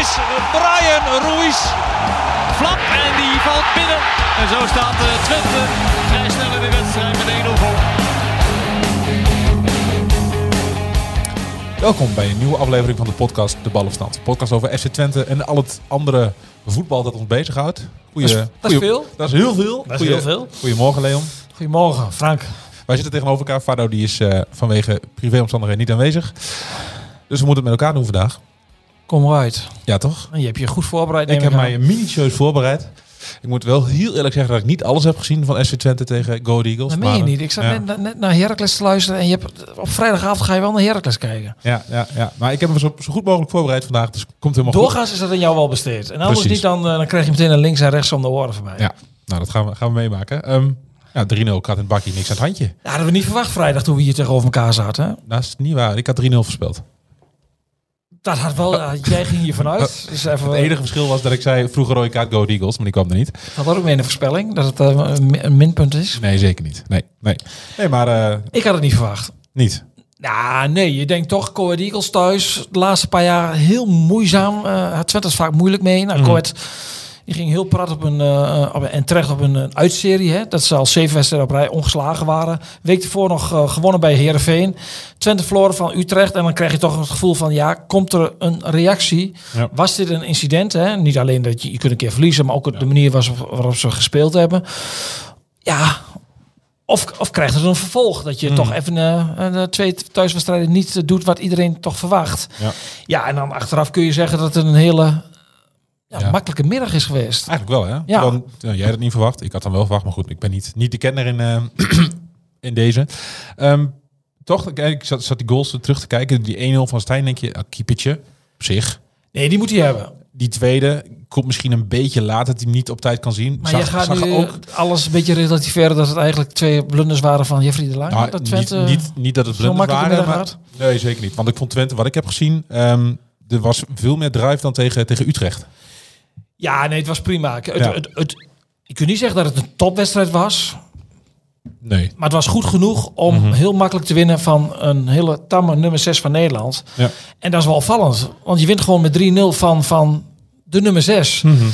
Is Brian Ruiz. Flap en die valt binnen. En zo staat eh, Twente vrij snel in de wedstrijd met 1-0 voor. Welkom bij een nieuwe aflevering van de podcast De Ballenstand. Een podcast over FC Twente en al het andere voetbal dat ons bezighoudt. Goeie, Dat is- dat is goeie- veel. Dat is heel veel. Dat is Goeie- heel veel. Goedemorgen Leon. Goedemorgen, Frank. Wij zitten tegenover elkaar. Fado die is eh, vanwege privéomstandigheden niet aanwezig. Dus we moeten het met elkaar doen vandaag. Kom eruit. Ja toch? Je hebt je goed voorbereid. Ik heb mij minutieus voorbereid. Ik moet wel heel eerlijk zeggen dat ik niet alles heb gezien van FC Twente tegen Go Eagles. Dat meen je niet. Ik zat ja. net, net naar Heracles te luisteren en je hebt, op vrijdagavond ga je wel naar Heracles kijken. Ja, ja, ja, maar ik heb me zo, zo goed mogelijk voorbereid vandaag. Dus komt helemaal goed. Doorgaans is dat aan jou wel besteed. En anders niet, dan, eh, dan krijg je meteen een links en rechts om de oren van mij. Ja, nou dat gaan we, gaan we meemaken. Ehm ja, 3-0 kat en bakkie, niks aan het handje. Ja, dat hadden we niet verwacht vrijdag toen we hier tegenover elkaar zaten. Hè? Dat is niet waar. Ik had 3-0 voorspeld. Dat had wel, jij ging hier vanuit. Dus even, Het enige verschil was dat ik zei vroeger rode kaart Go Eagles, maar die kwam er niet. Dat had ook mee in de voorspelling, dat het eh, een mi- een minpunt is. Nee, zeker niet. Nee, nee. Nee, maar eh, Ik had het niet verwacht. niet. Ja, nee, je denkt toch, Coed Eagles thuis, de laatste paar jaar heel moeizaam. eh had Twente is vaak moeilijk mee. Nou. Coed, die ging heel prat op een, eh, op een- en terecht op een, een uitserie. Hè, dat ze al zeven wedstrijden op rij ongeslagen waren. Week ervoor nog eh, gewonnen bij Heerenveen. Twente verloren van Utrecht. En dan krijg je toch het gevoel van, ja, komt er een reactie? Ja. Was dit een incident? Hè? Niet alleen dat je, je kunt een keer verliezen, maar ook de manier waarop, ze gespeeld hebben. Ja, of, of krijgt het een vervolg? Dat je Hmm. toch even eh, eh, twee thuiswedstrijden niet doet wat iedereen toch verwacht. Ja. Ja, en dan achteraf kun je zeggen dat het een hele ja, Ja. makkelijke middag is geweest. Eigenlijk wel, hè? Ja. Dan, jij had het niet verwacht. Ik had dan wel verwacht, maar goed, ik ben niet, niet de kenner in, eh, in deze. Ehm, toch, ik zat, zat die goals terug te kijken. Die 1-0 van Stijn, denk je, ah, keepertje op zich. Nee, die moet hij hebben. Die tweede komt misschien een beetje laat dat hij hem niet op tijd kan zien. Maar Zag- je gaat zag nu ook alles een beetje relativeren dat het eigenlijk twee blunders waren van Jeffrey de Lang. Nou, dat niet, Twente niet, niet dat het blunders waren, maar, nee, zeker niet. Want ik vond Twente, wat ik heb gezien, ehm, er was veel meer drive dan tegen, tegen Utrecht. Ja, nee, het was prima. Het, Ja. het, het, ik kan niet zeggen dat het een topwedstrijd was. Nee. Maar het was goed genoeg om Mhm. heel makkelijk te winnen van een hele tamme nummer 6 van Nederland. Ja. En dat is wel opvallend. Want je wint gewoon met 3-0 van, van de nummer 6. Mhm.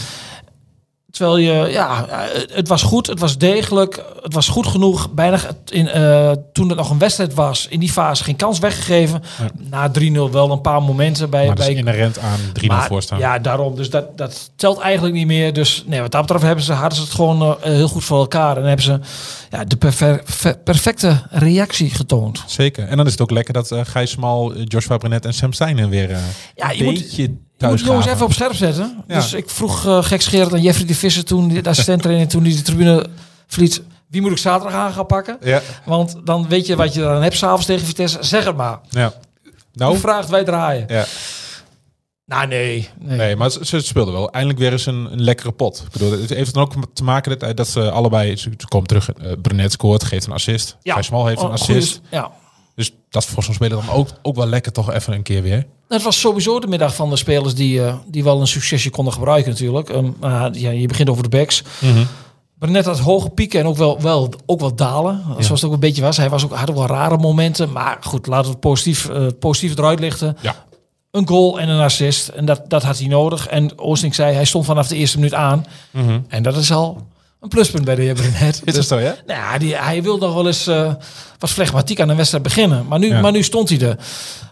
Terwijl je, ja, het- was goed, het was degelijk, het was goed genoeg. Bijna in, eh, toen het nog een wedstrijd was, in die fase geen kans weggegeven. Na 3-0 wel een paar momenten bij. Maar dat bij is inherent aan 3-0 maar, voorstaan. Ja, daarom. Dus dat, dat telt eigenlijk niet meer. Dus nee, wat dat betreft hebben ze, hadden ze het gewoon eh, heel goed voor elkaar. En hebben ze ja, de perfecte reactie getoond. Zeker. En dan is het ook lekker dat eh Gijs Smal, eh, Joshua Brenet en Sam Stein er weer Ja, een je moet- beetje Moet thuis de jongens even op scherp zetten. Ja. Dus ik vroeg uh, gekscherend aan Jeffrey de Visser toen, de assistent trainer, toen hij de tribune verliet. Wie moet ik zaterdag aan gaan pakken? Ja, Want dan weet je wat je dan hebt s'avonds tegen Vitesse. Zeg het maar. ja. Hoe Nou, vraagt wij draaien? ja. Nou, nee. nee. Nee, maar ze, speelden wel. Eindelijk weer eens een, een lekkere pot. Ik bedoel, het heeft dan ook te maken dat, dat ze allebei... Ze, ze komen terug. eh Brenet scoort, geeft een assist. Ja. Smal heeft een Oh, assist. goeie- ja. Dus dat voor zo'n speler dan ook, ook wel lekker toch even een keer weer. Het was sowieso de middag van de spelers die, eh, die wel een succesje konden gebruiken natuurlijk. Maar ja, je begint over de backs. Maar net had hoge pieken en ook wel, wel, ook wel dalen. Zoals het ook een beetje was. Hij was ook, had ook wel rare momenten. Maar goed, laten we het positief, eh, positief eruit lichten. Ja. Een goal en een assist. En dat, dat had hij nodig. En Oosting zei, hij stond vanaf de eerste minuut aan. En dat is al een pluspunt bij de heer Brenet. Is dat zo, ja? Nou ja, die, hij wil nog wel eens eh, wat flegmatiek aan de wedstrijd beginnen. Maar nu, Ja. maar nu stond hij er.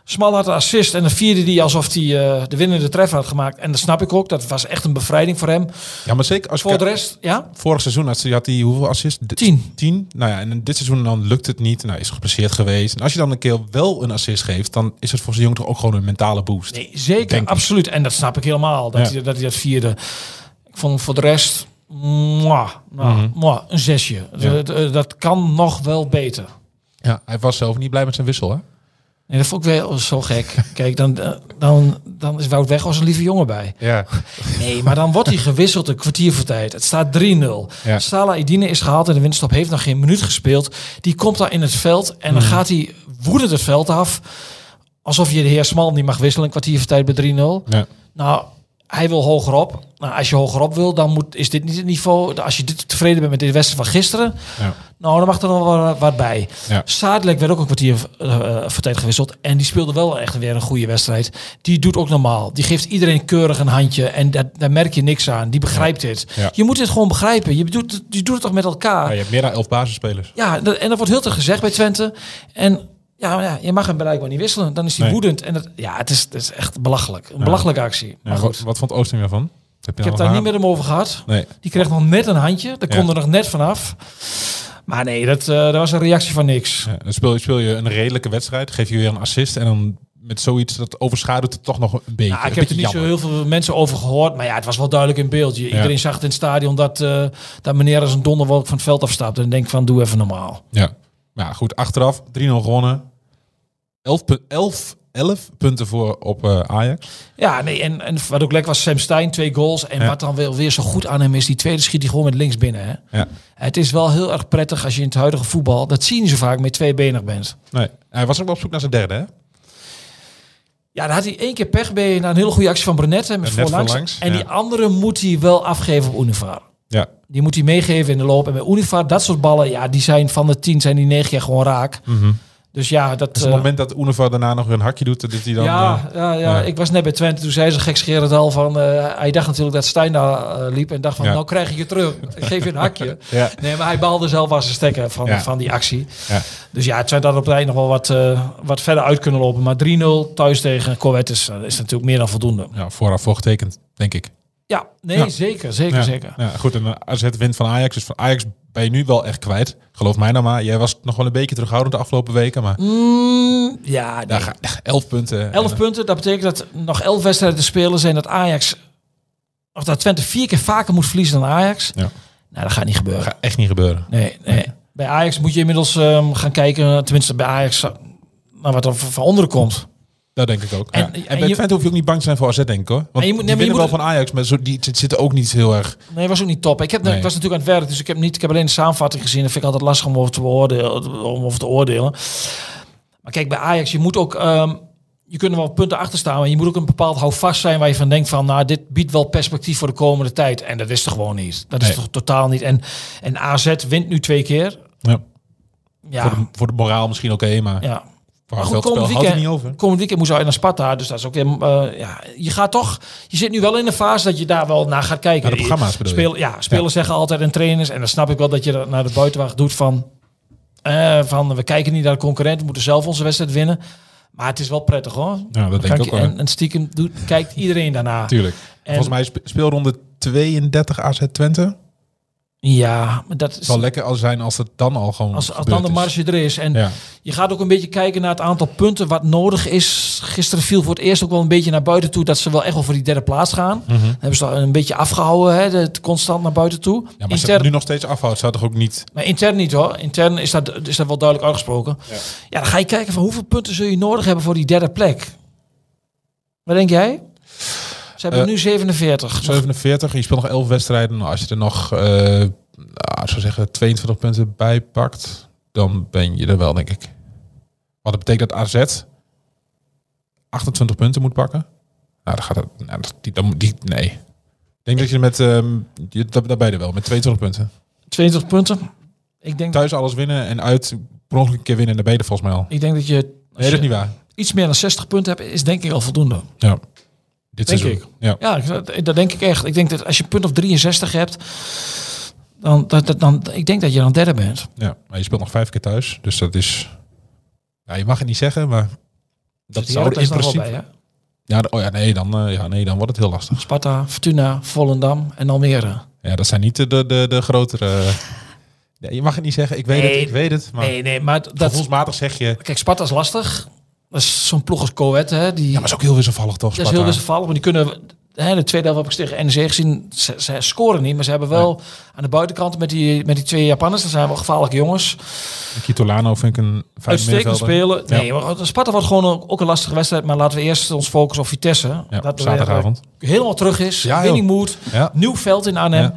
Smal had de assist en dan vierde hij alsof hij eh, de winnende treffer had gemaakt. En dat snap ik ook. Dat was echt een bevrijding voor hem. Ja, maar zeker als Voor de rest, ja. Vorig seizoen had, hij- had hij hoeveel assists? D- Tien. Tien. Nou ja, en dit seizoen dan lukt het niet. Nou, is geblesseerd geweest. En als je dan een keer wel een assist geeft, dan is het voor zijn jongen toch ook gewoon een mentale boost. Nee, zeker, absoluut. En dat snap ik helemaal, dat, Ja. hij, dat hij dat vierde. Ik vond voor de rest, mwah, nou, Mhm. mwah, een zesje. Ja. Dat, dat kan nog wel beter. Ja, hij was zelf niet blij met zijn wissel, hè? En dat vond ik wel zo gek. Kijk, dan, dan, dan is Wout weg als een lieve jongen bij. Ja. Nee, maar dan wordt hij gewisseld een kwartier voor tijd. Het staat 3-0. Ja. Salah Edine is gehaald en de winststop heeft nog geen minuut gespeeld. Die komt daar in het veld en dan gaat hij woedend het veld af. Alsof je de heer Smal niet mag wisselen een kwartier voor tijd bij 3-0. Ja. Nou, hij wil hogerop. Nou, als je hogerop wil, dan moet, is dit niet het niveau. Als je dit tevreden bent met dit wedstrijd van gisteren, Ja. nou, dan mag er nog wel wat bij. Ja. Werd ook een kwartier eh, voor tijd gewisseld. En die speelde wel echt weer een goede wedstrijd. Die doet ook normaal. Die geeft iedereen keurig een handje. En dat, daar merk je niks aan. Die begrijpt dit. Ja. Je moet dit gewoon begrijpen. Je doet, het- je doet het toch met elkaar. Ja, je hebt meer dan elf basisspelers. Ja, en dat wordt heel te gezegd bij Twente. En ja, maar ja, je mag hem blijkbaar niet wisselen. Dan is hij Nee. woedend. En dat, ja, het is, het is echt belachelijk. Een belachelijke actie. Maar Ja, goed, wat, wat vond Oosting daarvan? Heb je ik heb daar niet met hem over gehad. Nee. Die kreeg nog net een handje. Daar kon er nog net vanaf. Maar nee, dat, eh, dat was een reactie van niks. Dan speel je, speel je een redelijke wedstrijd, geef je weer een assist en dan met zoiets dat overschaduwt het toch nog een beetje. Nou, ik heb er niet zo heel veel mensen over gehoord. Maar ja, het was wel duidelijk in beeld. Je- Iedereen zag het in het stadion dat, eh, dat meneer als een donderwolk van het veld afstapt. En denk van, doe even normaal. Ja. Maar ja, goed, achteraf 3-0 gewonnen. 11, pu- 11, 11 punten voor op eh, Ajax. Ja, nee, en, en wat ook lekker was, Sam Stein, twee goals. En Ja. wat dan weer, weer zo goed aan hem is, die tweede schiet hij gewoon met links binnen. Hè? Ja. Het is wel heel erg prettig als je in het huidige voetbal, dat zie je niet zo vaak, met tweebenig bent. Nee, hij was ook wel op zoek naar zijn derde, hè? Ja, dan had hij één keer pech bij een hele goede actie van Brenet hè, met voorlangs. En ja. die andere moet hij wel afgeven op Univar. Ja. Die moet hij meegeven in de loop. En bij Univar, dat soort ballen, ja, die zijn van de tien, zijn die negen keer gewoon raak. Dus ja, dat... Dus op eh, het moment dat Unova daarna nog een hakje doet, dat hij dan... ja, eh, ja, ja, ja. ik was net bij Twente. Toen zei ze gekscherend al van... eh, hij dacht natuurlijk dat Stijn daar eh, liep. En dacht van, nou krijg ik je terug. Ik geef je een hakje. Nee, maar hij baalde zelf als een stekker van, van die actie. Ja. Dus ja, het zou dat op het eind nog wel wat, eh, wat verder uit kunnen lopen. Maar 3-0 thuis tegen Corvette is, is natuurlijk meer dan voldoende. ja, vooraf voor getekend, denk ik. Ja, nee, Ja. zeker, zeker, ja. zeker. Ja, goed, en eh, AZ wint van Ajax. Dus van Ajax ben je nu wel echt kwijt. Geloof mij nou maar. Jij was nog wel een beetje terughoudend de afgelopen weken. Maar Mm, ja, nee. daar ga, 11 punten. 11 En, punten, dat betekent dat nog 11 wedstrijden te spelen zijn dat Ajax... Of dat Twente vier keer vaker moet verliezen dan Ajax. Ja. Nou, dat gaat niet gebeuren. Dat gaat echt niet gebeuren. Nee, nee. Bij Ajax moet je inmiddels ehm, gaan kijken, tenminste bij Ajax, naar wat er van van onderen komt. Dat denk ik ook. En- en bij je- Twente hoef je ook niet bang te zijn voor AZ, denk ik hoor. Want je moet- nee, die je wel van Ajax, maar zo, die zitten ook niet heel erg... Nee, was ook niet top. Ik, heb, Nee. ik was natuurlijk aan het werk, dus ik heb, niet, ik heb alleen de samenvatting gezien. Dat vind ik altijd lastig om over te beoordelen. Om over te oordelen. Maar kijk, bij Ajax, je moet ook... ehm, je kunt er wel punten achter staan, maar je moet ook een bepaald houvast zijn waar je van denkt van, nou, dit biedt wel perspectief voor de komende tijd. En dat is er gewoon niet. Dat is toch totaal niet. En, en AZ wint nu twee keer. Ja, Ja, voor, de, voor de moraal misschien oké, maar ja. Maar goed, komend weekend, niet over. komend weekend moest hij naar Sparta, dus dat is ook weer, eh, ja, je gaat toch, je zit nu wel in de fase dat je daar wel naar gaat kijken. Naar de programma's bedoel? Speel, ja, spelers zeggen altijd en trainers, en dan snap ik wel dat je dat naar de buitenwacht doet van, eh, van we kijken niet naar de concurrent, we moeten zelf onze wedstrijd winnen. Maar het is wel prettig hoor. Ja, dat denk ik ook wel. En, en stiekem doet, kijkt iedereen daarna. Tuurlijk. Volgens mij spe- speelronde 32 AZ Twente. Ja, maar dat Het is, zal lekker al zijn als het dan al gewoon als, als dan de marge er is. En Ja. Je gaat ook een beetje kijken naar het aantal punten wat nodig is. Gisteren viel voor het eerst ook wel een beetje naar buiten toe dat ze wel echt wel voor die derde plaats gaan. Mhm. Dan hebben ze een beetje afgehouden, hè, het constant naar buiten toe. Ja, maar intern, het nu nog steeds afhoudt, zou toch ook niet... maar intern niet hoor. Intern is dat, is dat wel duidelijk uitgesproken. Ja. dan ga je kijken van hoeveel punten zul je nodig hebben voor die derde plek. Wat denk jij? Ze hebben Eh, nu 47. 47, je speelt nog 11 wedstrijden. Nou, als je er nog, eh nou, zou zeggen, 22 punten bij pakt, dan ben je er wel, denk ik. Wat dat betekent dat AZ 28 punten moet pakken. Nou, dan gaat het... Nou, die, dan, die, nee. Ik denk dat je met... ehm je, daar, daar ben je er wel, met 22 punten. 22 punten. Ik denk, Thuis alles winnen en uit per ongeluk een keer winnen, dan ben je er volgens mij al. ik denk dat je, Nee, dat is niet waar. iets meer dan 60 punten hebt, is denk ik al voldoende. Ja. Dit Denk seizoen. ik. Ja. Dat, dat denk ik echt. Ik denk dat als je een punt of 63 hebt, dan, dat, dat- dan ik denk dat je dan derde bent. ja, maar je speelt nog vijf keer thuis, dus dat is... Ja, je mag het niet zeggen, maar dat zou in principe... bij, hè? Ja, oh ja, nee, dan, eh, ja, nee, dan wordt het heel lastig. Sparta, Fortuna, Volendam en Almere. Ja, dat zijn niet de, de, de, de grotere... Nee, je mag het niet zeggen, ik weet Nee. het, ik weet het. Maar Nee, nee, maar dat... gevoelsmatig zeg je... Kijk, Sparta is lastig. Dat is zo'n ploeg als Coët, hè. Die, Ja, maar is ook heel wisselvallig toch, dat is heel wisselvallig, maar die kunnen... hè, de tweede helft heb ik tegen NEC gezien. Ze, ze scoren niet, maar ze hebben wel aan de buitenkant met die, met die twee Japanners. Dat zijn wel gevaarlijke jongens. Kitolano vind ik een fijn Uitstekend spelen. Nee, maar Sparta wordt gewoon ook, ook een lastige wedstrijd. Maar laten we eerst ons focussen op Vitesse. Ja, dat er zaterdagavond. helemaal terug is. Ja, winning mood. Ja. Nieuw veld in Arnhem.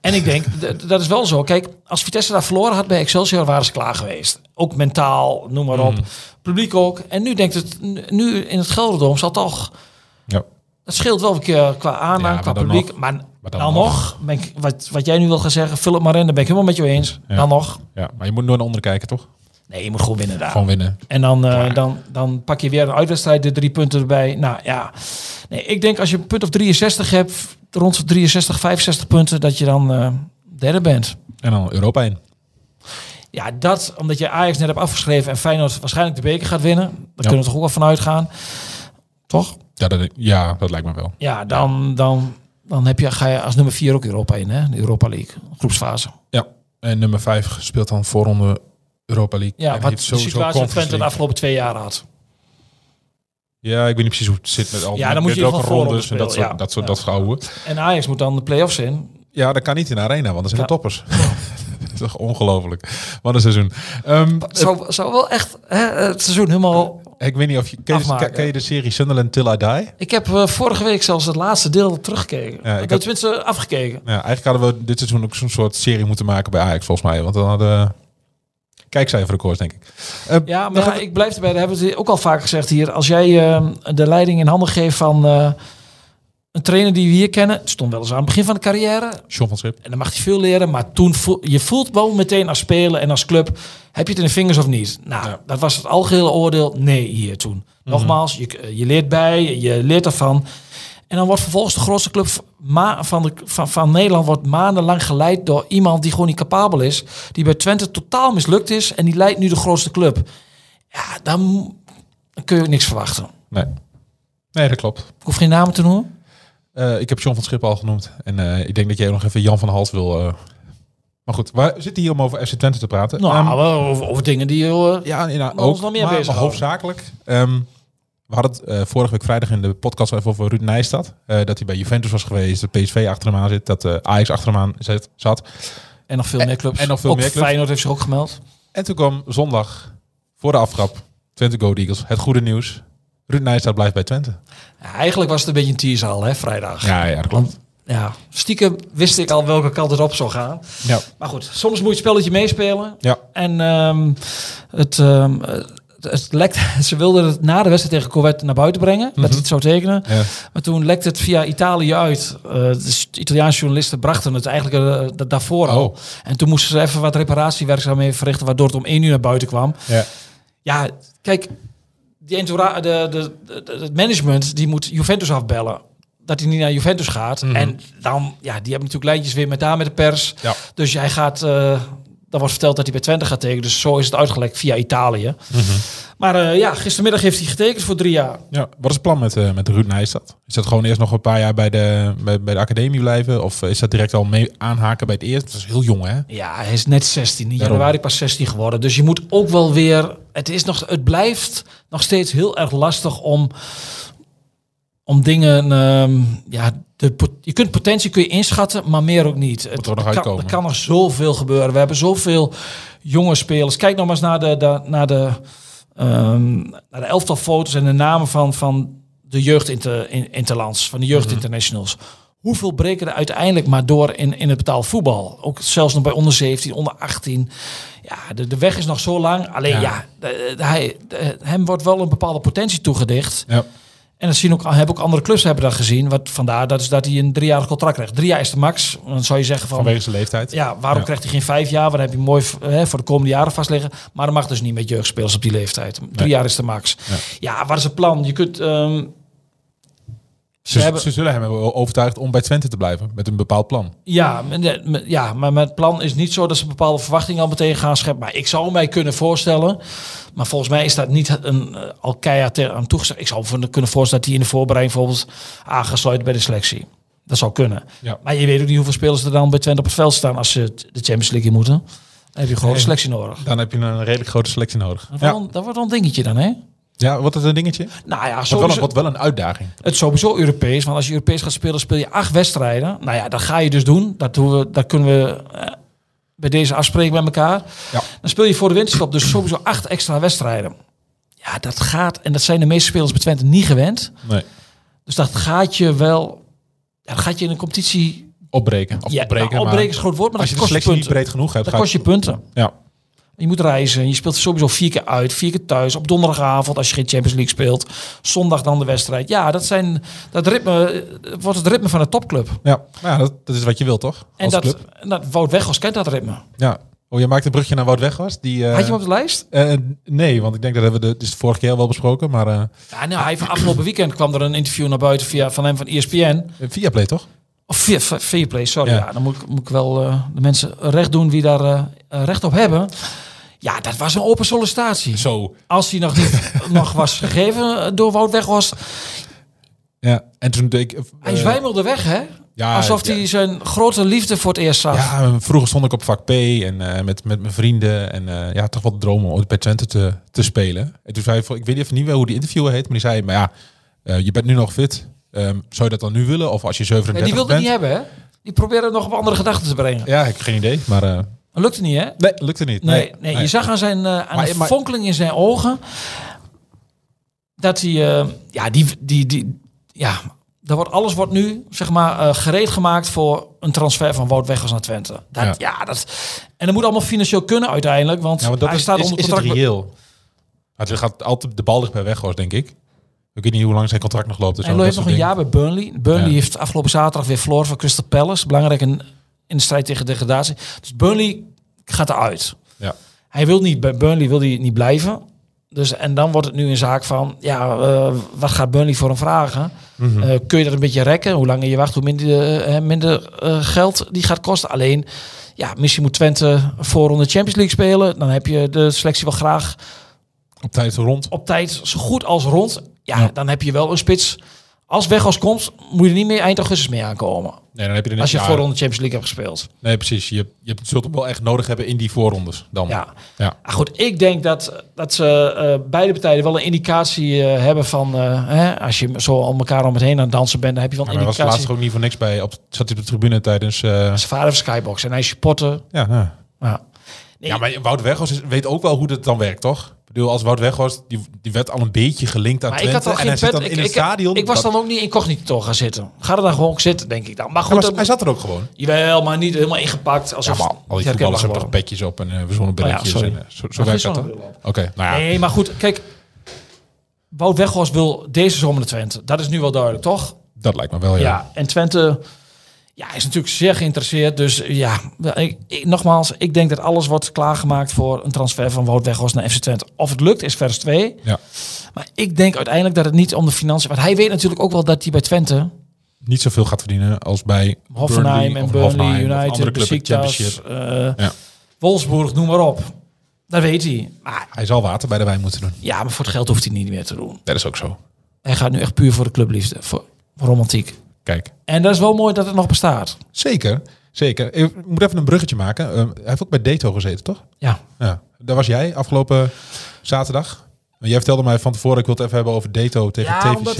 En ik denk, dat is wel zo. Kijk, als Vitesse daar verloren had bij Excelsior, waren ze klaar geweest. Ook mentaal, noem maar op. Mhm. Publiek ook. En nu denkt het, nu in het Gelderdoom zal toch... Ja. Het scheelt wel een keer qua aandacht, Ja, maar qua publiek. nog. Maar, Maar dan dan, nog. nog, ben ik, wat, wat jij nu wil gaan zeggen, vul het maar in. Daar ben ik helemaal met je eens. Ja. Dan nog. ja, maar je moet nooit naar onder kijken, toch? Nee, je moet gewoon winnen daar. Gewoon winnen. En dan, eh, dan, dan pak je weer een uitwedstrijd, de drie punten erbij. Nou ja, nee, ik denk als je een punt of 63 hebt, rond 63, 65 punten, dat je dan eh, derde bent. En dan Europa in. Ja, dat omdat je Ajax net hebt afgeschreven en Feyenoord waarschijnlijk de beker gaat winnen. Daar kunnen we toch ook wel van uitgaan. Toch? Ja, dat, ja, dat lijkt me wel. Ja, dan, dan, dan heb je, ga je als nummer 4 ook Europa in, hè? De Europa League, groepsfase. Ja. En nummer 5 speelt dan voorronde Europa League. Ja, En wat de situatie Twente de afgelopen twee jaar had. Ja, ik weet niet precies hoe het zit met al Ja, met- dan moet je welke rondes en dat soort, voorronde dat soort, dat gehouden. En Ajax moet dan de play-offs in. Ja, dat kan niet in de arena, want dat zijn de Ja. toppers. dat is toch ongelooflijk. Wat een seizoen. Het zou, zou wel echt hè, het seizoen helemaal ik weet niet of je... Ken je, Afmaken. ken je de serie Sunderland Till I Die? Ik heb eh, vorige week zelfs het laatste deel teruggekeken. Ja, ik heb- tenminste afgekeken. Ja, eigenlijk hadden we dit seizoen ook zo'n soort serie moeten maken bij Ajax, volgens mij. Want dan hadden kijkcijferrecords, denk ik. Eh, Ja, maar ja, ik blijf erbij. Dat hebben het ook al vaak gezegd hier. Als jij eh, de leiding in handen geeft van eh, een trainer die we hier kennen. Stond wel eens aan het begin van de carrière. John van Schip. En dan mag hij veel leren. Maar toen voel, je voelt wel meteen als speler en als club. Heb je het in de vingers of niet? Nou, Ja. dat was het algehele oordeel. Nee, hier toen. Nogmaals, je, je leert bij. Je leert ervan. En dan wordt vervolgens de grootste club van, de, van, van Nederland wordt maandenlang geleid door iemand die gewoon niet capabel is. Die bij Twente totaal mislukt is. En die leidt nu de grootste club. Ja, dan, dan kun je ook niks verwachten. Nee. Nee, dat klopt. Ik hoef geen namen te noemen. Eh, ik heb John van Schip al genoemd. En eh, ik denk dat jij ook nog even Jan van Hals wil... eh. Maar goed, we zitten hier om over FC Twente te praten. Nou, Ehm, over, over dingen die... eh, ja, ja ons ook, nog meer maar, maar hoofdzakelijk. ehm, we hadden het eh, vorige week vrijdag in de podcast even over Ruud Nijstad. Eh, dat hij bij Juventus was geweest, de PSV achter hem aan zit, dat de Ajax achter hem aan zit, zat. en nog veel En- meer clubs. en nog veel ook meer clubs. Feyenoord heeft zich ook gemeld. En toen kwam zondag voor de aftrap Twente Go Eagles. Het goede nieuws. Ruud Nijstad blijft bij Twente. Ja, eigenlijk was het een beetje een teaser al, hè, vrijdag. Ja, ja, dat klopt. Want ja, stiekem wist ik al welke kant het op zou gaan. Ja. Maar goed, soms moet je het spelletje meespelen. Ja. En ehm, het, ehm, het, lekt, ze wilden het na de wedstrijd tegen Corvette naar buiten brengen. Dat hij het zou tekenen. Ja. Maar toen lekte het via Italië uit. Eh, de Italiaanse journalisten brachten het eigenlijk eh, da- daarvoor al. Oh. En toen moesten ze even wat reparatiewerkzaamheden verrichten... waardoor het om één uur naar buiten kwam. Ja. Ja, kijk, die de, de, de, het management die moet Juventus afbellen. Dat hij niet naar Juventus gaat. En dan, ja, die hebben natuurlijk lijntjes weer met daar met de pers. Ja. Dus hij gaat, eh dan wordt verteld dat hij bij Twente gaat tekenen. Dus zo is het uitgelekt via Italië. Maar eh, ja, gistermiddag heeft hij getekend voor drie jaar. Ja, wat is het plan met, eh met Ruud Nijstad? Is dat gewoon eerst nog een paar jaar bij de, bij, bij de academie blijven? Of is dat direct al mee aanhaken bij het eerste? Dat is heel jong, hè? Ja, hij is net 16. In januari pas 16 geworden. Dus je moet ook wel weer. Het, is nog, het blijft nog steeds heel erg lastig om. Om dingen. ehm, ja, de, je kunt potentie kun je inschatten, maar meer ook niet. Het, er nog kan, er kan nog zoveel gebeuren. We hebben zoveel jonge spelers. Kijk nog maar eens naar de, de, naar de, ehm, naar de elftal foto's en de namen van, van de jeugd inter, in, interlands, van de jeugd Mhm. internationals. Hoeveel breken er uiteindelijk maar door in, in het betaald voetbal? Ook zelfs nog bij onder 17, onder 18. Ja, de, de weg is nog zo lang. Alleen Ja. ja, de- de- hij, hem wordt wel een bepaalde potentie toegedicht. Ja. En dat zien ook, hebben ook andere clubs hebben dat gezien. Wat vandaar dat is dat hij een driejarig contract krijgt. Drie jaar is de max. Dan zou je zeggen van, Vanwege zijn leeftijd. ja, waarom Ja. krijgt hij geen vijf jaar? Dan heb je mooi hè, voor de komende jaren vastleggen. Maar dat mag dus niet met jeugdspelers op die leeftijd. Drie Nee. jaar is de max. Ja. Ja, wat is het plan? Je kunt. ehm, ze Ze, hebben, ze zullen hem hebben overtuigd om bij Twente te blijven. Met een bepaald plan. ja, met- met- met- ja, maar mijn plan is niet zo dat ze bepaalde verwachtingen al meteen gaan scheppen. Maar ik zou mij kunnen voorstellen. Maar volgens mij is dat niet een uh, al keihard aan toegezegd. Ik zou me kunnen voorstellen dat hij in de voorbereiding bijvoorbeeld aangesloten bij de selectie. Dat zou kunnen. Ja. Maar je weet ook niet hoeveel spelers er dan bij Twente op het veld staan als ze de Champions League in moeten. Dan heb je gewoon een selectie nodig. Dan heb je een redelijk grote selectie nodig. Dat, Ja. wordt, wel- dat wordt een dingetje dan, hè? Ja, wat is een dingetje? Nou ja, Wat wel, een, sowieso, wat wel een uitdaging. het is sowieso Europees. Want als je Europees gaat spelen, speel je acht wedstrijden. Nou ja, dat ga je dus doen. Dat, doen we, dat kunnen we eh, bij deze afspreken met elkaar. Ja. Dan speel je voor de winterstop dus sowieso acht extra wedstrijden. Ja, dat gaat, en dat zijn de meeste spelers bij Twente niet gewend. Nee. Dus dat gaat je wel, ja, dat gaat je in een competitie... Opbreken. Of ja, opbreken, nou, maar opbreken is een groot woord, maar als je de selectie niet breed genoeg hebt, Dat gaat- kost je punten. Ja. Je moet reizen. Je speelt sowieso vier keer uit, vier keer thuis. Op donderdagavond als je geen Champions League speelt. Zondag dan de wedstrijd. Ja, dat zijn dat ritme eh, wordt het ritme van een topclub. Ja, maar ja dat, dat is wat je wilt, toch? En Als dat, club. en dat Wout Weghorst kent dat ritme. Ja. Oh, je maakt een brugje naar Wout Weghorst. Die, eh, Had je hem op de lijst? eh, nee, want ik denk dat hebben we de, dus de vorige keer al wel besproken. Maar Ja, nou, hij van afgelopen weekend kwam er een interview naar buiten via van hem van ESPN. via Play, toch? Of via via Fairplay, sorry. Ja. Ja. dan moet ik, moet ik wel de mensen recht doen wie daar recht op hebben. Ja, dat was een open sollicitatie. Zo. Als hij nog niet nog was gegeven eh, door Wout Weghorst. Ja. En toen deed ik... eh, Hij zwijmelde weg, hè? ja, Alsof ja. hij zijn grote liefde voor het eerst zag. Ja, vroeger stond ik op vak P en eh, met, met mijn vrienden. En ja, toch wel de droom om ooit bij Twente te, te spelen. En toen zei hij, ik weet even niet meer hoe die interviewer heet, maar die zei, maar ja, je bent nu nog fit. Ehm, zou je dat dan nu willen? Of als je 37 En die wilde bent? niet hebben, hè? Die probeerde nog op andere gedachten te brengen. Ja, ik heb geen idee, maar lukte niet, hè? nee, lukte niet. Nee, nee, je zag aan, zijn, eh, aan Maar- de maar- fonkeling in zijn ogen dat hij, eh, ja, die, die, die, ja, daar wordt alles wordt nu zeg maar eh, gereed gemaakt voor een transfer van Wout Weghorst naar Twente. Dat, Ja. ja. dat en dat moet allemaal financieel kunnen uiteindelijk, want Ja, maar dat hij is, staat is, onder is het contract. reëel? Het gaat altijd, de bal ligt bij Weghorst, denk ik. Ik weet niet hoe lang zijn contract nog loopt. zo, en dat Lo heeft nog een jaar bij Burnley. Burnley Ja. heeft afgelopen zaterdag weer verloren van Crystal Palace, belangrijk in, in de strijd tegen degradatie. Dus Burnley gaat eruit. Ja. Hij wil niet bij Burnley wil hij niet blijven. Dus en dan wordt het nu een zaak van ja, eh, wat gaat Burnley voor hem vragen? Mhm. Eh, kun je dat een beetje rekken? Hoe langer je wacht, hoe minder, eh, minder geld die gaat kosten. Alleen, ja, misschien moet Twente voorronde Champions League spelen. Dan heb je de selectie wel graag Op tijd rond. op tijd zo goed als rond. Ja, Ja. dan heb je wel een spits. Als Weghorst komt, moet je er niet meer eind augustus mee aankomen. Nee, dan heb je er Als je ja, voorronde Champions League hebt gespeeld. Nee, precies. Je, je zult hem wel echt nodig hebben in die voorrondes dan. Ja. Ja. Ah, goed, ik denk dat, dat ze eh, beide partijen wel een indicatie eh, hebben van... eh, hè, als je zo om elkaar om het heen aan het dansen bent, dan heb je wel een was indicatie. laatst ook niet voor niks bij. Op, zat hij op de tribune tijdens... Zijn vader Skybox en hij is supporter. ja, ja. Ja. Nee, ja, maar Wout Weghorst is- weet ook wel hoe dat dan werkt, toch? Ik bedoel, als Wout Weghorst, die, die werd al een beetje gelinkt aan maar ik Twente. had al en hij zit dan Ik, in het ik, stadion. ik was dan ook niet incognito gaan zitten. Ga er dan gewoon zitten, denk ik dan. Maar Ja, goed, maar dan- hij zat er ook gewoon. jawel, maar niet helemaal ingepakt. Ja, Alsof maar al die voetballers hebben toch petjes op en uh, verzonnen Oh ja, en, eh, zo zo werkt dat Oké, nou ja. Nee, maar goed, kijk. Wout Weghorst wil deze zomer naar Twente. Dat is nu wel duidelijk, toch? Dat lijkt me wel, ja. Ja, en Twente ja, is natuurlijk zeer geïnteresseerd. Dus ja, ik, ik- nogmaals, ik denk dat alles wordt klaargemaakt voor een transfer van Wout Weghorst naar FC Twente. Of het lukt, is vers 2. Ja. Maar ik denk uiteindelijk dat het niet om de financiën... Want hij weet natuurlijk ook wel dat hij bij Twente... Niet zoveel gaat verdienen als bij Hoffenheim Burnley en Burnley, Hoffenheim United, Besiktas, Ja. Wolfsburg, noem maar op. Dat weet hij. Maar Hij zal water bij de wijn moeten doen. ja, maar voor het geld hoeft hij niet meer te doen. Dat is ook zo. Hij gaat nu echt puur voor de clubliefde, voor romantiek. Kijk. En dat is wel mooi dat het nog bestaat. Zeker, zeker. Ik moet even een bruggetje maken. Eh, hij heeft ook bij Dato gezeten, toch? Ja. Ja. Daar was jij afgelopen zaterdag. Jij vertelde mij van tevoren, ik wil het even hebben over Dato tegen Ja, TVC. omdat,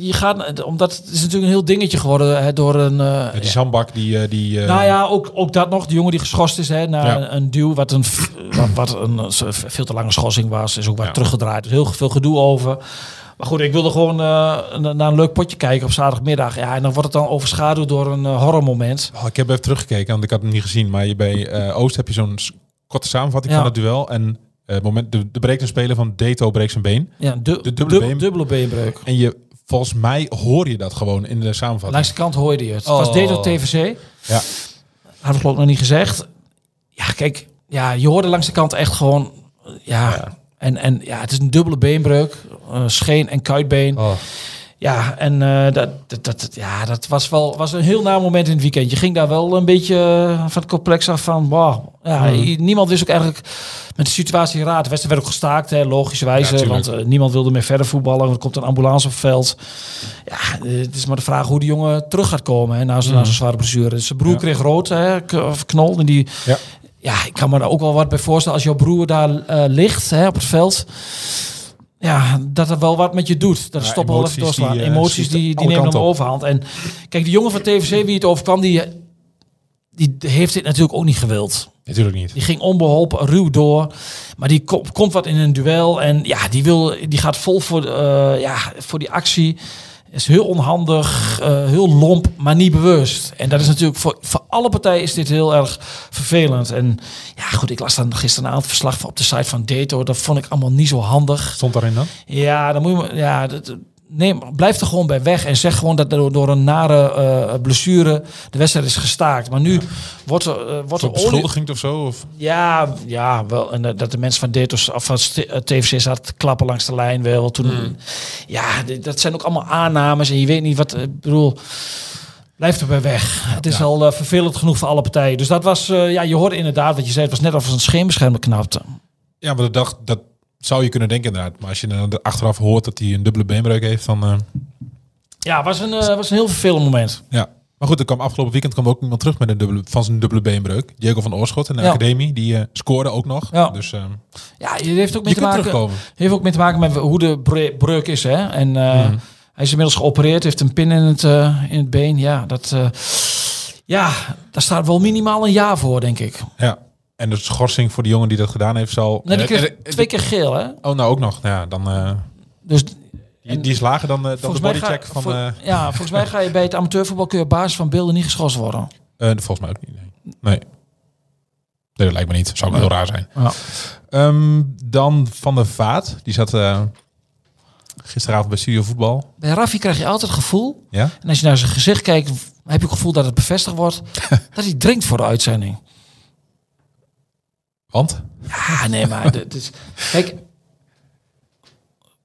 je gaat, omdat het is natuurlijk een heel dingetje geworden hè, door een... Ja, die zandbak die... eh, die eh, nou ja, ook, ook dat nog. De jongen die geschorst is hè, na Ja. een, een duw, wat een, wat, wat een veel te lange schorsing was. Is ook wat teruggedraaid. Dus heel veel gedoe over. Maar goed, ik wilde gewoon eh, na- naar een leuk potje kijken op zaterdagmiddag. Ja, en dan wordt het dan overschaduwd door een eh, horrormoment. Oh, ik heb even teruggekeken, want ik had hem niet gezien. Maar je bij eh, Oost heb je zo'n korte samenvatting Ja. van het duel. En eh, het moment, de, de breekt een speler van Dato breekt zijn been. Ja, du De dubbele been- dubbele beenbreuk. En je, volgens mij hoor je dat gewoon in de samenvatting. Langs de kant hoorde je het. Het Oh. was Deto TVC. Ja. Geloof ik nog niet gezegd. Ja, kijk. Ja, je hoorde langs de kant echt gewoon... Ja, Ja. En, en ja, het is een dubbele beenbreuk. eh, scheen- en kuitbeen. Oh. Ja, en eh, dat, dat, dat, ja, dat was wel was een heel na moment in het weekend. Je ging daar wel een beetje eh, van het complex af van... Wow, ja, Hmm. niemand wist ook eigenlijk met de situatie raad. De wedstrijd werd ook gestaakt, hè, logischerwijze. Ja, want niemand wilde meer verder voetballen. Er komt een ambulance op het veld. Ja, het is maar de vraag hoe die jongen terug gaat komen. Hè, na zo'n zo'n zware blessure. Zijn broer Hmm. Ja. kreeg rood, hè, knol. En die, Ja. Ja, ik kan me daar ook wel wat bij voorstellen. Als jouw broer daar eh, ligt hè, op het veld. ja, dat er wel wat met je doet. Dat Ja, toch wel even emoties doorslaan. die, eh, emoties die, die alle nemen dan op. overhand. En kijk, de jongen van TVC, wie het overkwam, die, die heeft dit natuurlijk ook niet gewild. Natuurlijk niet. Die ging onbeholpen, ruw door. Maar die ko- komt wat in een duel. En ja, die, wil, die gaat vol voor, eh, ja, voor die actie. Is heel onhandig, eh, heel lomp, maar niet bewust. En dat is natuurlijk voor, voor alle partijen is dit heel erg vervelend. En ja, goed, ik las dan gisteravond verslag van op de site van Dato. Dat vond ik allemaal niet zo handig. Stond daarin dan? Ja, dan moet je, ja, dat, nee, blijf er gewoon bij weg en zeg gewoon dat door, door een nare eh, blessure de wedstrijd is gestaakt. Maar nu wordt er, eh, wordt er beschuldiging of zo? Of? ja, ja, wel. En eh, dat de mensen van Detos of van TFC te klappen langs de lijn wel. Toen, Hmm. ja, dat zijn ook allemaal aannames en je weet niet wat. Ik bedoel, blijf er bij weg. Het is Ja. al vervelend genoeg voor alle partijen. Dus dat was, ja, je hoorde inderdaad wat je zei. Het was net alsof een scheenbeschermer knapte. Ja, maar dat, dacht, dat zou je kunnen denken inderdaad. Maar als je dan er achteraf hoort dat hij een dubbele beenbreuk heeft, dan... eh, Ja, was een, eh, was een heel vervelend moment. ja. Maar goed, er kwam afgelopen weekend kwam ook iemand terug met een dubbele, van zijn dubbele beenbreuk. Diego van Oorschot in de Ja. academie. Die eh, scoorde ook nog. Ja. Dus eh, Ja, je heeft ook mee te kunt maken. Heeft ook mee te maken met hoe de bre- breuk is, hè? En Mhm. hij is inmiddels geopereerd, heeft een pin in het, in het been. Ja, dat, ja, daar staat wel minimaal een jaar voor, denk ik. Ja. En de schorsing voor die jongen die dat gedaan heeft zal... Nee, die Eh, kreeg eh, eh, twee keer geel, hè? Oh, nou ook nog. Ja, dan... eh, Dus die, die is lager dan, eh, dan de ga, bodycheck van... vol- eh, ja, volgens mij ga je bij het amateurvoetbal kun je op basis van beelden niet geschorst worden. eh, volgens mij ook niet. Nee. nee. Nee, dat lijkt me niet. Zou ook heel raar zijn. Ja. Ehm, dan Van der Vaat. Die zat eh, gisteravond bij Studio Voetbal. Bij Raffi krijg je altijd het gevoel, Ja? en als je naar zijn gezicht kijkt, heb je het gevoel dat het bevestigd wordt, dat hij drinkt voor de uitzending. Want? Nee, maar dit is... Kijk,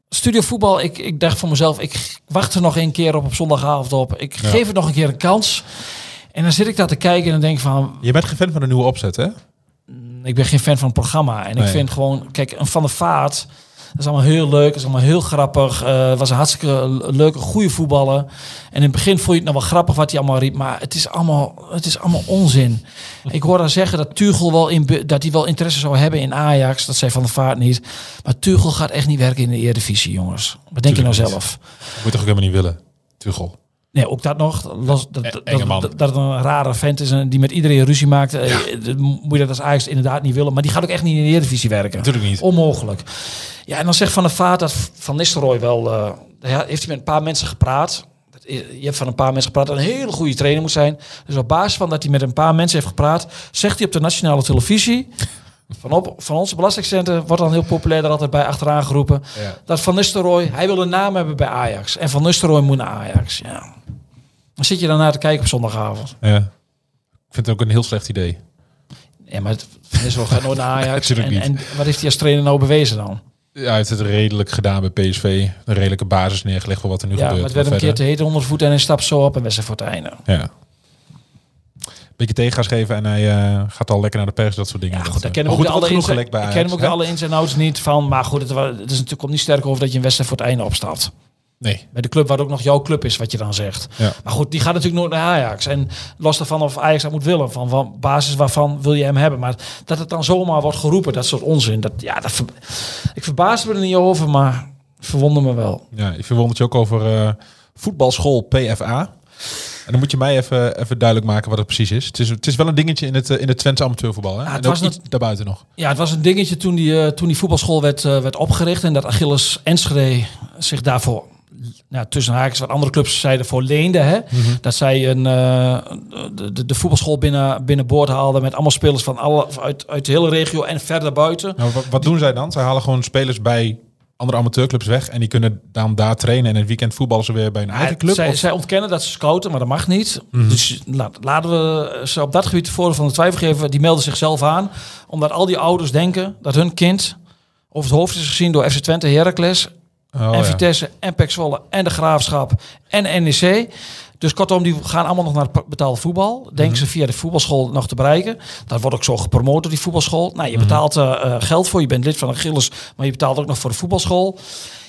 studio voetbal, ik, ik dacht voor mezelf, ik wacht er nog een keer op op zondagavond op. Ik Ja. geef het nog een keer een kans. En dan zit ik daar te kijken en dan denk ik van, Je bent geen fan van de nieuwe opzet, hè? ik ben geen fan van het programma. En ik vind gewoon, kijk, een Van de Vaart, dat is allemaal heel leuk, dat is allemaal heel grappig. Eh was een hartstikke le- leuke, goede voetballer. En in het begin vond je het nog wel grappig wat hij allemaal riep, maar het is allemaal, het is allemaal onzin. ik hoor dan zeggen dat Tuchel wel in, dat hij wel interesse zou hebben in Ajax. Dat zei Van der Vaart niet. Maar Tuchel gaat echt niet werken in de Eredivisie, jongens. Wat denk je nou niet. zelf? Dat moet toch ook helemaal niet willen, Tuchel. Nee, ook dat nog. Los, dat, E- dat, dat, dat het een rare vent is en die met iedereen ruzie maakt. eh, moet je dat als Ajax inderdaad niet willen. Maar die gaat ook echt niet in de Eredivisie werken. Natuurlijk niet. Onmogelijk. Ja, en dan zegt Van der Vaart dat Van Nistelrooy wel... eh, heeft hij met een paar mensen gepraat. Je hebt van een paar mensen gepraat dat een hele goede trainer moet zijn. Dus op basis van dat hij met een paar mensen heeft gepraat... zegt hij op de nationale televisie... Van, op, van onze belastingcenten wordt dan heel populair er altijd bij achteraan geroepen. Ja. Dat Van Nistelrooy, hij wil een naam hebben bij Ajax. En Van Nistelrooy moet naar Ajax. Ja. Dan zit je daarna te kijken op zondagavond. Ja. Ik vind het ook een heel slecht idee. Ja, maar het- Nistelrooy gaat nooit naar Ajax. En, niet. en wat heeft hij als trainer nou bewezen dan? Ja, hij heeft het redelijk gedaan bij PSV. Een redelijke basis neergelegd voor wat er nu Ja, maar gebeurt. het werd een keer te heet onder de voet en hij stapt zo op en wedstrijd voor het einde. Ja. Beetje tegengas geven en hij eh, gaat al lekker naar de pers, dat soort dingen. Ja, Dat, goed, eh, ik ken hem maar ook alle ins bij ik ken hem ook de alle ins en outs niet van. Maar goed, het is natuurlijk komt niet sterk over dat je een wedstrijd voor het einde opstapt. Nee. Bij de club waar ook nog jouw club is, wat je dan zegt. Ja. Maar goed, die gaat natuurlijk nooit naar Ajax. En los daarvan of Ajax dat moet willen. Van, van basis waarvan wil je hem hebben. Maar dat het dan zomaar wordt geroepen, dat soort onzin. Dat, ja, dat ik verbaas me er niet over, maar verwonder me wel. Ja, ik verwonderd je ook over eh, voetbalschool PFA. En dan moet je mij even, even duidelijk maken wat het precies is. Het is, het is wel een dingetje in het, eh, in het Twentse amateurvoetbal. Hè? Ja, het en ook was iets daarbuiten nog. Ja, het was een dingetje toen die, eh, toen die voetbalschool werd, werd opgericht. En dat Achilles Enschede zich daarvoor, nou, tussen haakjes, wat andere clubs zeiden, voor leende. Hè? Dat zij een, eh, de, de, voetbalschool binnen, binnenboord haalden met allemaal spelers van alle, uit, uit de hele regio en verder buiten. Nou, wat, wat doen zij dan? Zij halen gewoon spelers bij andere amateurclubs weg. En die kunnen dan daar trainen. En in het weekend voetballen ze weer bij een eigen club. Zij, Of- Mhm. zij ontkennen dat ze scouten, maar dat mag niet. Dus la- laten we ze op dat gebied de voordeel van de twijfel geven. Die melden zichzelf aan, omdat al die ouders denken dat hun kind over het hoofd is gezien door FC Twente, Heracles Oh, en. Vitesse en Zwolle en de Graafschap en NEC. Dus kortom, die gaan allemaal nog naar het betaalde voetbal. Denken Mhm. ze via de voetbalschool nog te bereiken. Dat wordt ook zo gepromoot door die voetbalschool. Nou, je Mhm. betaalt eh, geld voor. Je bent lid van Achilles, maar je betaalt ook nog voor de voetbalschool.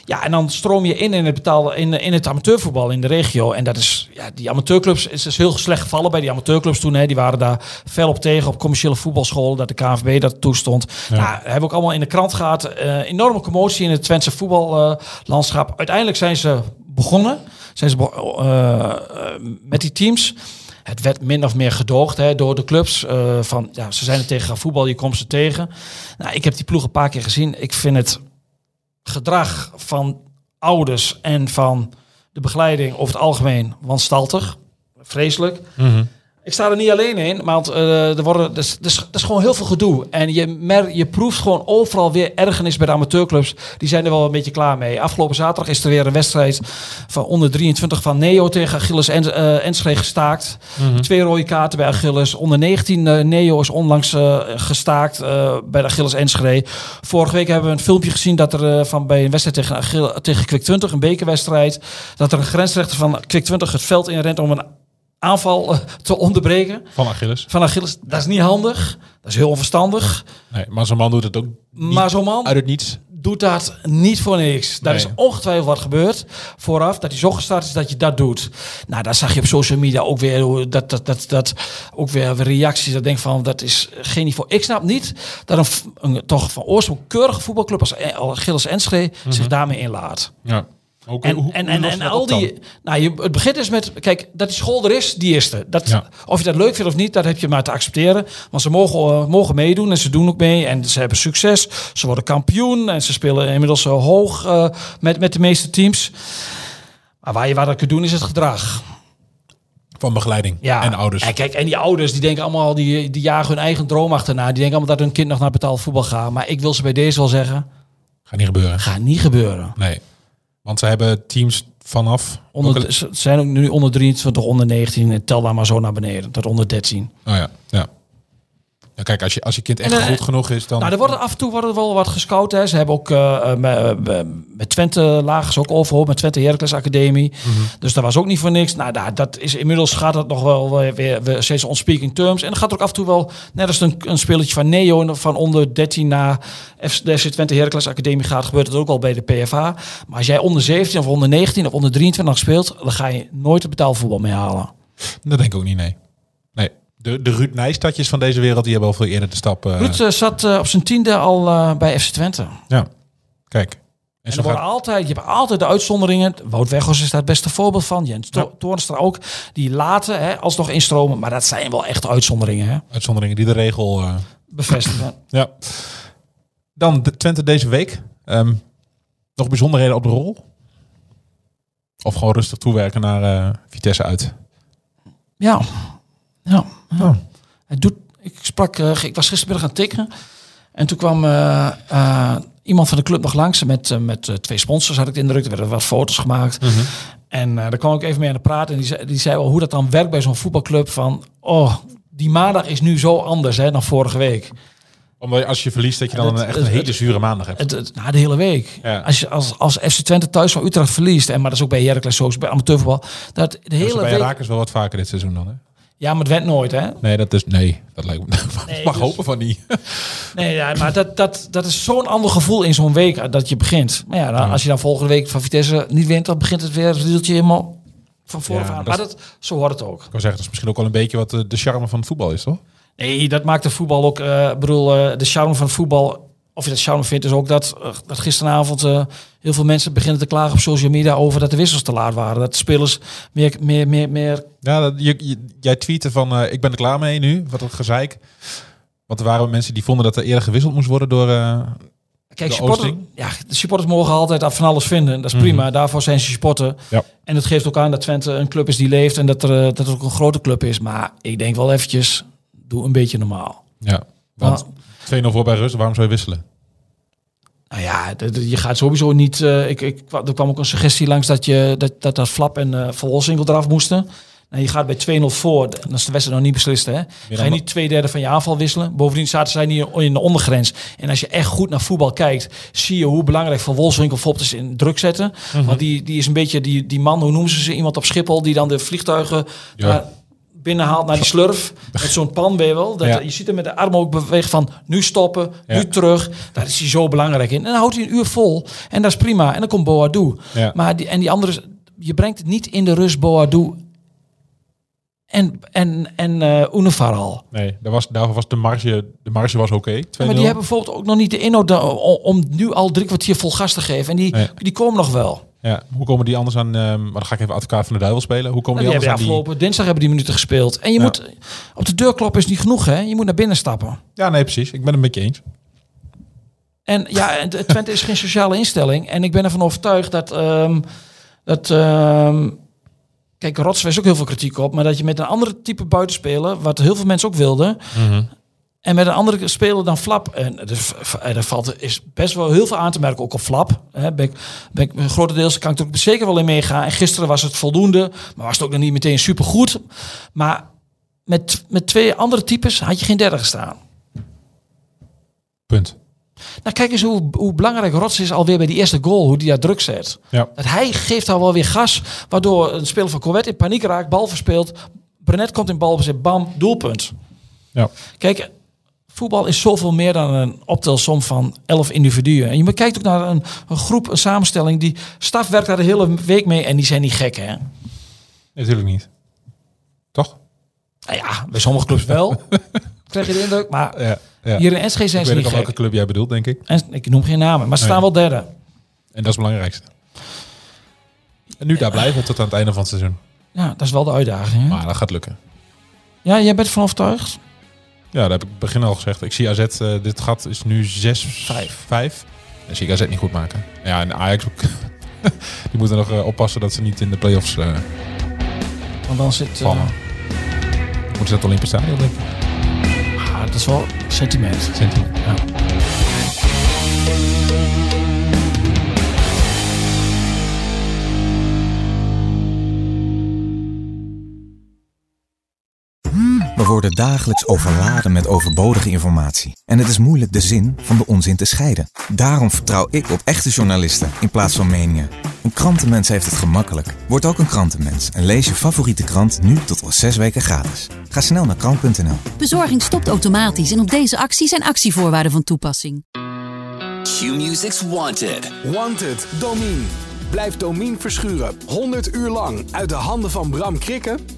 Ja, en dan stroom je in in het, betaalde, in, in het amateurvoetbal in de regio. En dat is, ja, die amateurclubs is dus heel slecht gevallen bij die amateurclubs toen. Hè. Die waren daar fel op tegen op commerciële voetbalscholen, dat de KNVB dat toestond. Ja. Nou, hebben we ook allemaal in de krant gehad. Eh, enorme commotie in het Twentse voetballandschap. Uiteindelijk zijn ze begonnen. Zijn ze be- eh, eh, met die teams. Het werd min of meer gedoogd hè, door de clubs. van, ja, ze zijn er tegen voetbal, je komt ze tegen. Nou, ik heb die ploeg een paar keer gezien. Ik vind het gedrag van ouders en van de begeleiding over het algemeen wanstaltig. Vreselijk. Ik sta er niet alleen in, want eh, er worden, dus, dus, is gewoon heel veel gedoe. En je, mer, je proeft gewoon overal weer ergernis bij de amateurclubs. Die zijn er wel een beetje klaar mee. Afgelopen zaterdag is er weer een wedstrijd van onder 23 van Neo tegen Achilles en, eh, Enschede gestaakt. Twee rode kaarten bij Achilles. Onder 19 eh, Neo is onlangs gestaakt bij de Achilles Enschede. Vorige week hebben we een filmpje gezien dat er van bij een wedstrijd tegen, Achille, tegen Kwik 20, een bekerwedstrijd, dat er een grensrechter van Kwik 20 het veld inrent om een aanval eh, te onderbreken Van Achilles. van Achilles. Dat is niet handig. Dat is heel onverstandig. Nee, maar zo'n man doet het ook niet Maar zo'n man uit het niets. doet dat niet voor niks. Daar Nee. is ongetwijfeld wat gebeurd vooraf. Dat hij zo gestart is dat je dat doet. Nou, daar zag je op social media ook weer dat, dat, dat, dat ook weer reacties. Dat denk van dat is geen niveau. Ik snap niet dat een, toch van oorsprong keurige voetbalclub als Achilles Enschede zich daarmee inlaat. Ja. En, hoe- en, en, dat al die. Nou, je, het begint dus met. Kijk, dat die school er is, die is er. Dat, Ja. Of je dat leuk vindt of niet, dat heb je maar te accepteren. Want ze mogen, eh, mogen meedoen en ze doen ook mee. En ze hebben succes. Ze worden kampioen en ze spelen inmiddels zo hoog eh, met, met de meeste teams. Maar waar je wat aan kunt doen is het gedrag. Van begeleiding Ja. en ouders. En kijk, en die ouders die denken allemaal, die, die jagen hun eigen droom achterna. Die denken allemaal dat hun kind nog naar betaald voetbal gaat. Maar ik wil ze bij deze wel zeggen, Gaat niet gebeuren. gaat niet gebeuren. Nee. Want ze hebben teams vanaf... Onder, ook ze zijn ook nu onder 23, onder 19. En tel daar maar zo naar beneden. Tot onder 13. al- oh ja, ja. Ja, kijk, als je, als je kind echt En, goed genoeg is, dan... Nou, er worden af en toe worden er wel wat gescout. Hè. Ze hebben ook eh, eh, met, eh, met Twente lagen ze ook overhoop. Met Twente Heracles Academie. Dus dat was ook niet voor niks. Nou, daar, dat is inmiddels gaat het nog wel weer, weer, weer steeds on speaking terms. En dan gaat er ook af en toe wel, net als een, een spelletje van Neo van onder 13 naar F- de FC Twente Heracles Academie gaat, gebeurt het ook wel bij de PFA. Maar als jij onder 17 of onder 19 of onder 23 speelt, dan ga je nooit het betaalvoetbal mee halen. Dat denk ik ook niet, nee. De, de Ruud Nijstadjes van deze wereld, die hebben al veel eerder de stap... eh, Ruud eh, zat eh, op zijn tiende al bij FC Twente. Ja. Kijk. En er worden altijd, je hebt altijd de uitzonderingen. Wout Weghorst is daar het beste voorbeeld van. Jens Ja. Toornstra ook. Die laten hè, alsnog instromen. Maar dat zijn wel echt uitzonderingen. Hè? Uitzonderingen die de regel... Bevestigen. ja. Dan de Twente deze week. Ehm, nog bijzonderheden op de rol? Of gewoon rustig toewerken naar Vitesse uit? ja. Ja. Oh. Het doet, ik, sprak, eh, ik was gistermiddag aan het tikken. En toen kwam eh, eh, iemand van de club nog langs. Met, met twee sponsors had ik de indruk. Er werden wat foto's gemaakt. En eh, daar kwam ik even mee aan de praten. En die zei, die zei wel hoe dat dan werkt bij zo'n voetbalclub. Van, oh, die maandag is nu zo anders hè, dan vorige week. Omdat als je verliest, dat je dan Het- een, echt het- een hele het- zure maandag hebt. Na de hele week. Ja. Als, je, als, als FC Twente thuis van Utrecht verliest, en maar dat is ook bij Heracles zo, bij amateurvoetbal, dat de Dat is hele bij week... Rakers wel wat vaker dit seizoen dan, hè? Ja, maar het werd nooit, hè? Nee, dat is... Nee, dat lijkt me... Nee, mag dus- hopen van niet. Nee, ja, maar dat, dat, dat is zo'n ander gevoel in zo'n week eh, dat je begint. Maar ja, dan, als je dan volgende week van Vitesse niet wint, dan begint het weer het wieltje helemaal van vooraf Ja, aan. Maar dat, zo hoort het ook. Ik wil zeggen, dat is misschien ook wel een beetje wat de, de charme van het voetbal is, toch? Nee, dat maakt de voetbal ook. eh, Ik bedoel, eh, de charme van het voetbal. Of je dat charme vindt, is ook dat, eh, dat gisteravond eh, heel veel mensen beginnen te klagen op social media over dat de wissels te laat waren. Dat de spelers meer, meer, meer, meer Ja, dat, je, je- jij tweette van, eh, ik ben er klaar mee nu. Wat een gezeik. Want er waren mensen die vonden dat er eerder gewisseld moest worden door... eh, Kijk, supporters, ja, de supporters mogen altijd af van alles vinden. Dat is prima. Daarvoor zijn ze supporter. Ja. En het geeft ook aan dat Twente een club is die leeft en dat, er, dat het ook een grote club is. Maar ik denk wel eventjes, doe een beetje normaal. ja, want 2-0 voor bij rust, waarom zou je wisselen? Nou ja, je gaat sowieso niet. eh, ik, ik, er kwam ook een suggestie langs dat je dat, dat, dat Flap en uh, Verlossing eraf moesten. Nou, je gaat bij 2-0 voor, dan is de wedstrijd nog niet beslist. Hè? Ga je niet twee derde van je aanval wisselen. Bovendien zaten zij niet in de ondergrens. En als je echt goed naar voetbal kijkt, zie je hoe belangrijk Van Wolfswinkel Fopt is in druk zetten. Want die, die is een beetje die, die man, hoe noemen ze ze? Iemand op Schiphol die dan de vliegtuigen Ja. daar binnenhaalt naar die slurf. Met zo'n pan, wel. Dat, Ja. Je ziet hem met de arm ook bewegen van nu stoppen, Ja. nu terug. Daar is hij zo belangrijk in. En dan houdt hij een uur vol. En dat is prima. En dan komt Boadu. Ja. Maar die, en die andere, je brengt het niet in de rust Boadu en, en, en eh Univaral. Nee, daar was, daar was de marge, de marge was oké. 2-0. Ja, maar die hebben bijvoorbeeld ook nog niet de inhoud da- om, om nu al drie kwartier vol gas te geven. En die, Nee. die komen nog wel. Ja, hoe komen die anders aan... ehm, maar dan ga ik even advocaat van de duivel spelen. Hoe komen Die die, hebben anders aan die... afgelopen dinsdag hebben die minuten gespeeld. En je Ja. moet op de deur kloppen is niet genoeg, hè? Je moet naar binnen stappen. Ja, nee, precies. Ik ben het met je eens. En ja, Twente is geen sociale instelling. En ik ben ervan overtuigd dat. ehm, dat ehm, kijk, Rots wees ook heel veel kritiek op. Maar dat je met een andere type buitenspeler, wat heel veel mensen ook wilden. En met een andere speler dan Flap. En er, en er valt, is best wel heel veel aan te merken, ook op Flap. Hè, ben ik, ben ik, grotendeels kan ik er ook zeker wel in meegaan. En gisteren was het voldoende, maar was het ook nog niet meteen supergoed. Maar met, met twee andere types had je geen derde gestaan. Punt. Nou, kijk eens hoe, hoe belangrijk Rots is alweer bij die eerste goal, hoe die daar druk zet. Ja. Dat hij geeft daar wel weer gas, waardoor een speler van Corvette in paniek raakt, bal verspeelt. Brenet komt in balbezit, bam, doelpunt. Ja. Kijk, voetbal is zoveel meer dan een optelsom van elf individuen. En je kijkt ook naar een, een groep, een samenstelling, die staf werkt daar de hele week mee en die zijn niet gek, hè? Natuurlijk niet. Toch? Nou ja, bij sommige clubs wel, krijg je de indruk. Maar Ja. ja. hier in SG zijn ik ze weet niet welke club jij bedoelt, denk ik. En, ik noem geen namen, maar ze staan wel derde. En dat is het belangrijkste. En nu daar blijven tot aan het einde van het seizoen. Ja, dat is wel de uitdaging. Hè? Maar dat gaat lukken. Ja, jij bent van overtuigd? Ja, dat heb ik begin al gezegd. Ik zie AZ, eh, dit gat is nu 6, Vijf. 5. En zie ik AZ niet goed maken. Ja, en Ajax ook. Die moeten nog eh, oppassen dat ze niet in de play-offs eh Want dan zit... vallen. Moeten ze het Olympisch Stadion, denk ik. ah, dat is wel sentiment. Sentiment. Ja. Worden dagelijks overladen met overbodige informatie. En het is moeilijk de zin van de onzin te scheiden. Daarom vertrouw ik op echte journalisten in plaats van meningen. Een krantenmens heeft het gemakkelijk. Word ook een krantenmens en lees je favoriete krant nu tot al zes weken gratis. Ga snel naar krant.nl. Bezorging stopt automatisch en op deze actie zijn actievoorwaarden van toepassing. Q-Music's Wanted. Wanted, Domine. Blijf Domine verschuren 100 uur lang uit de handen van Bram Krikken?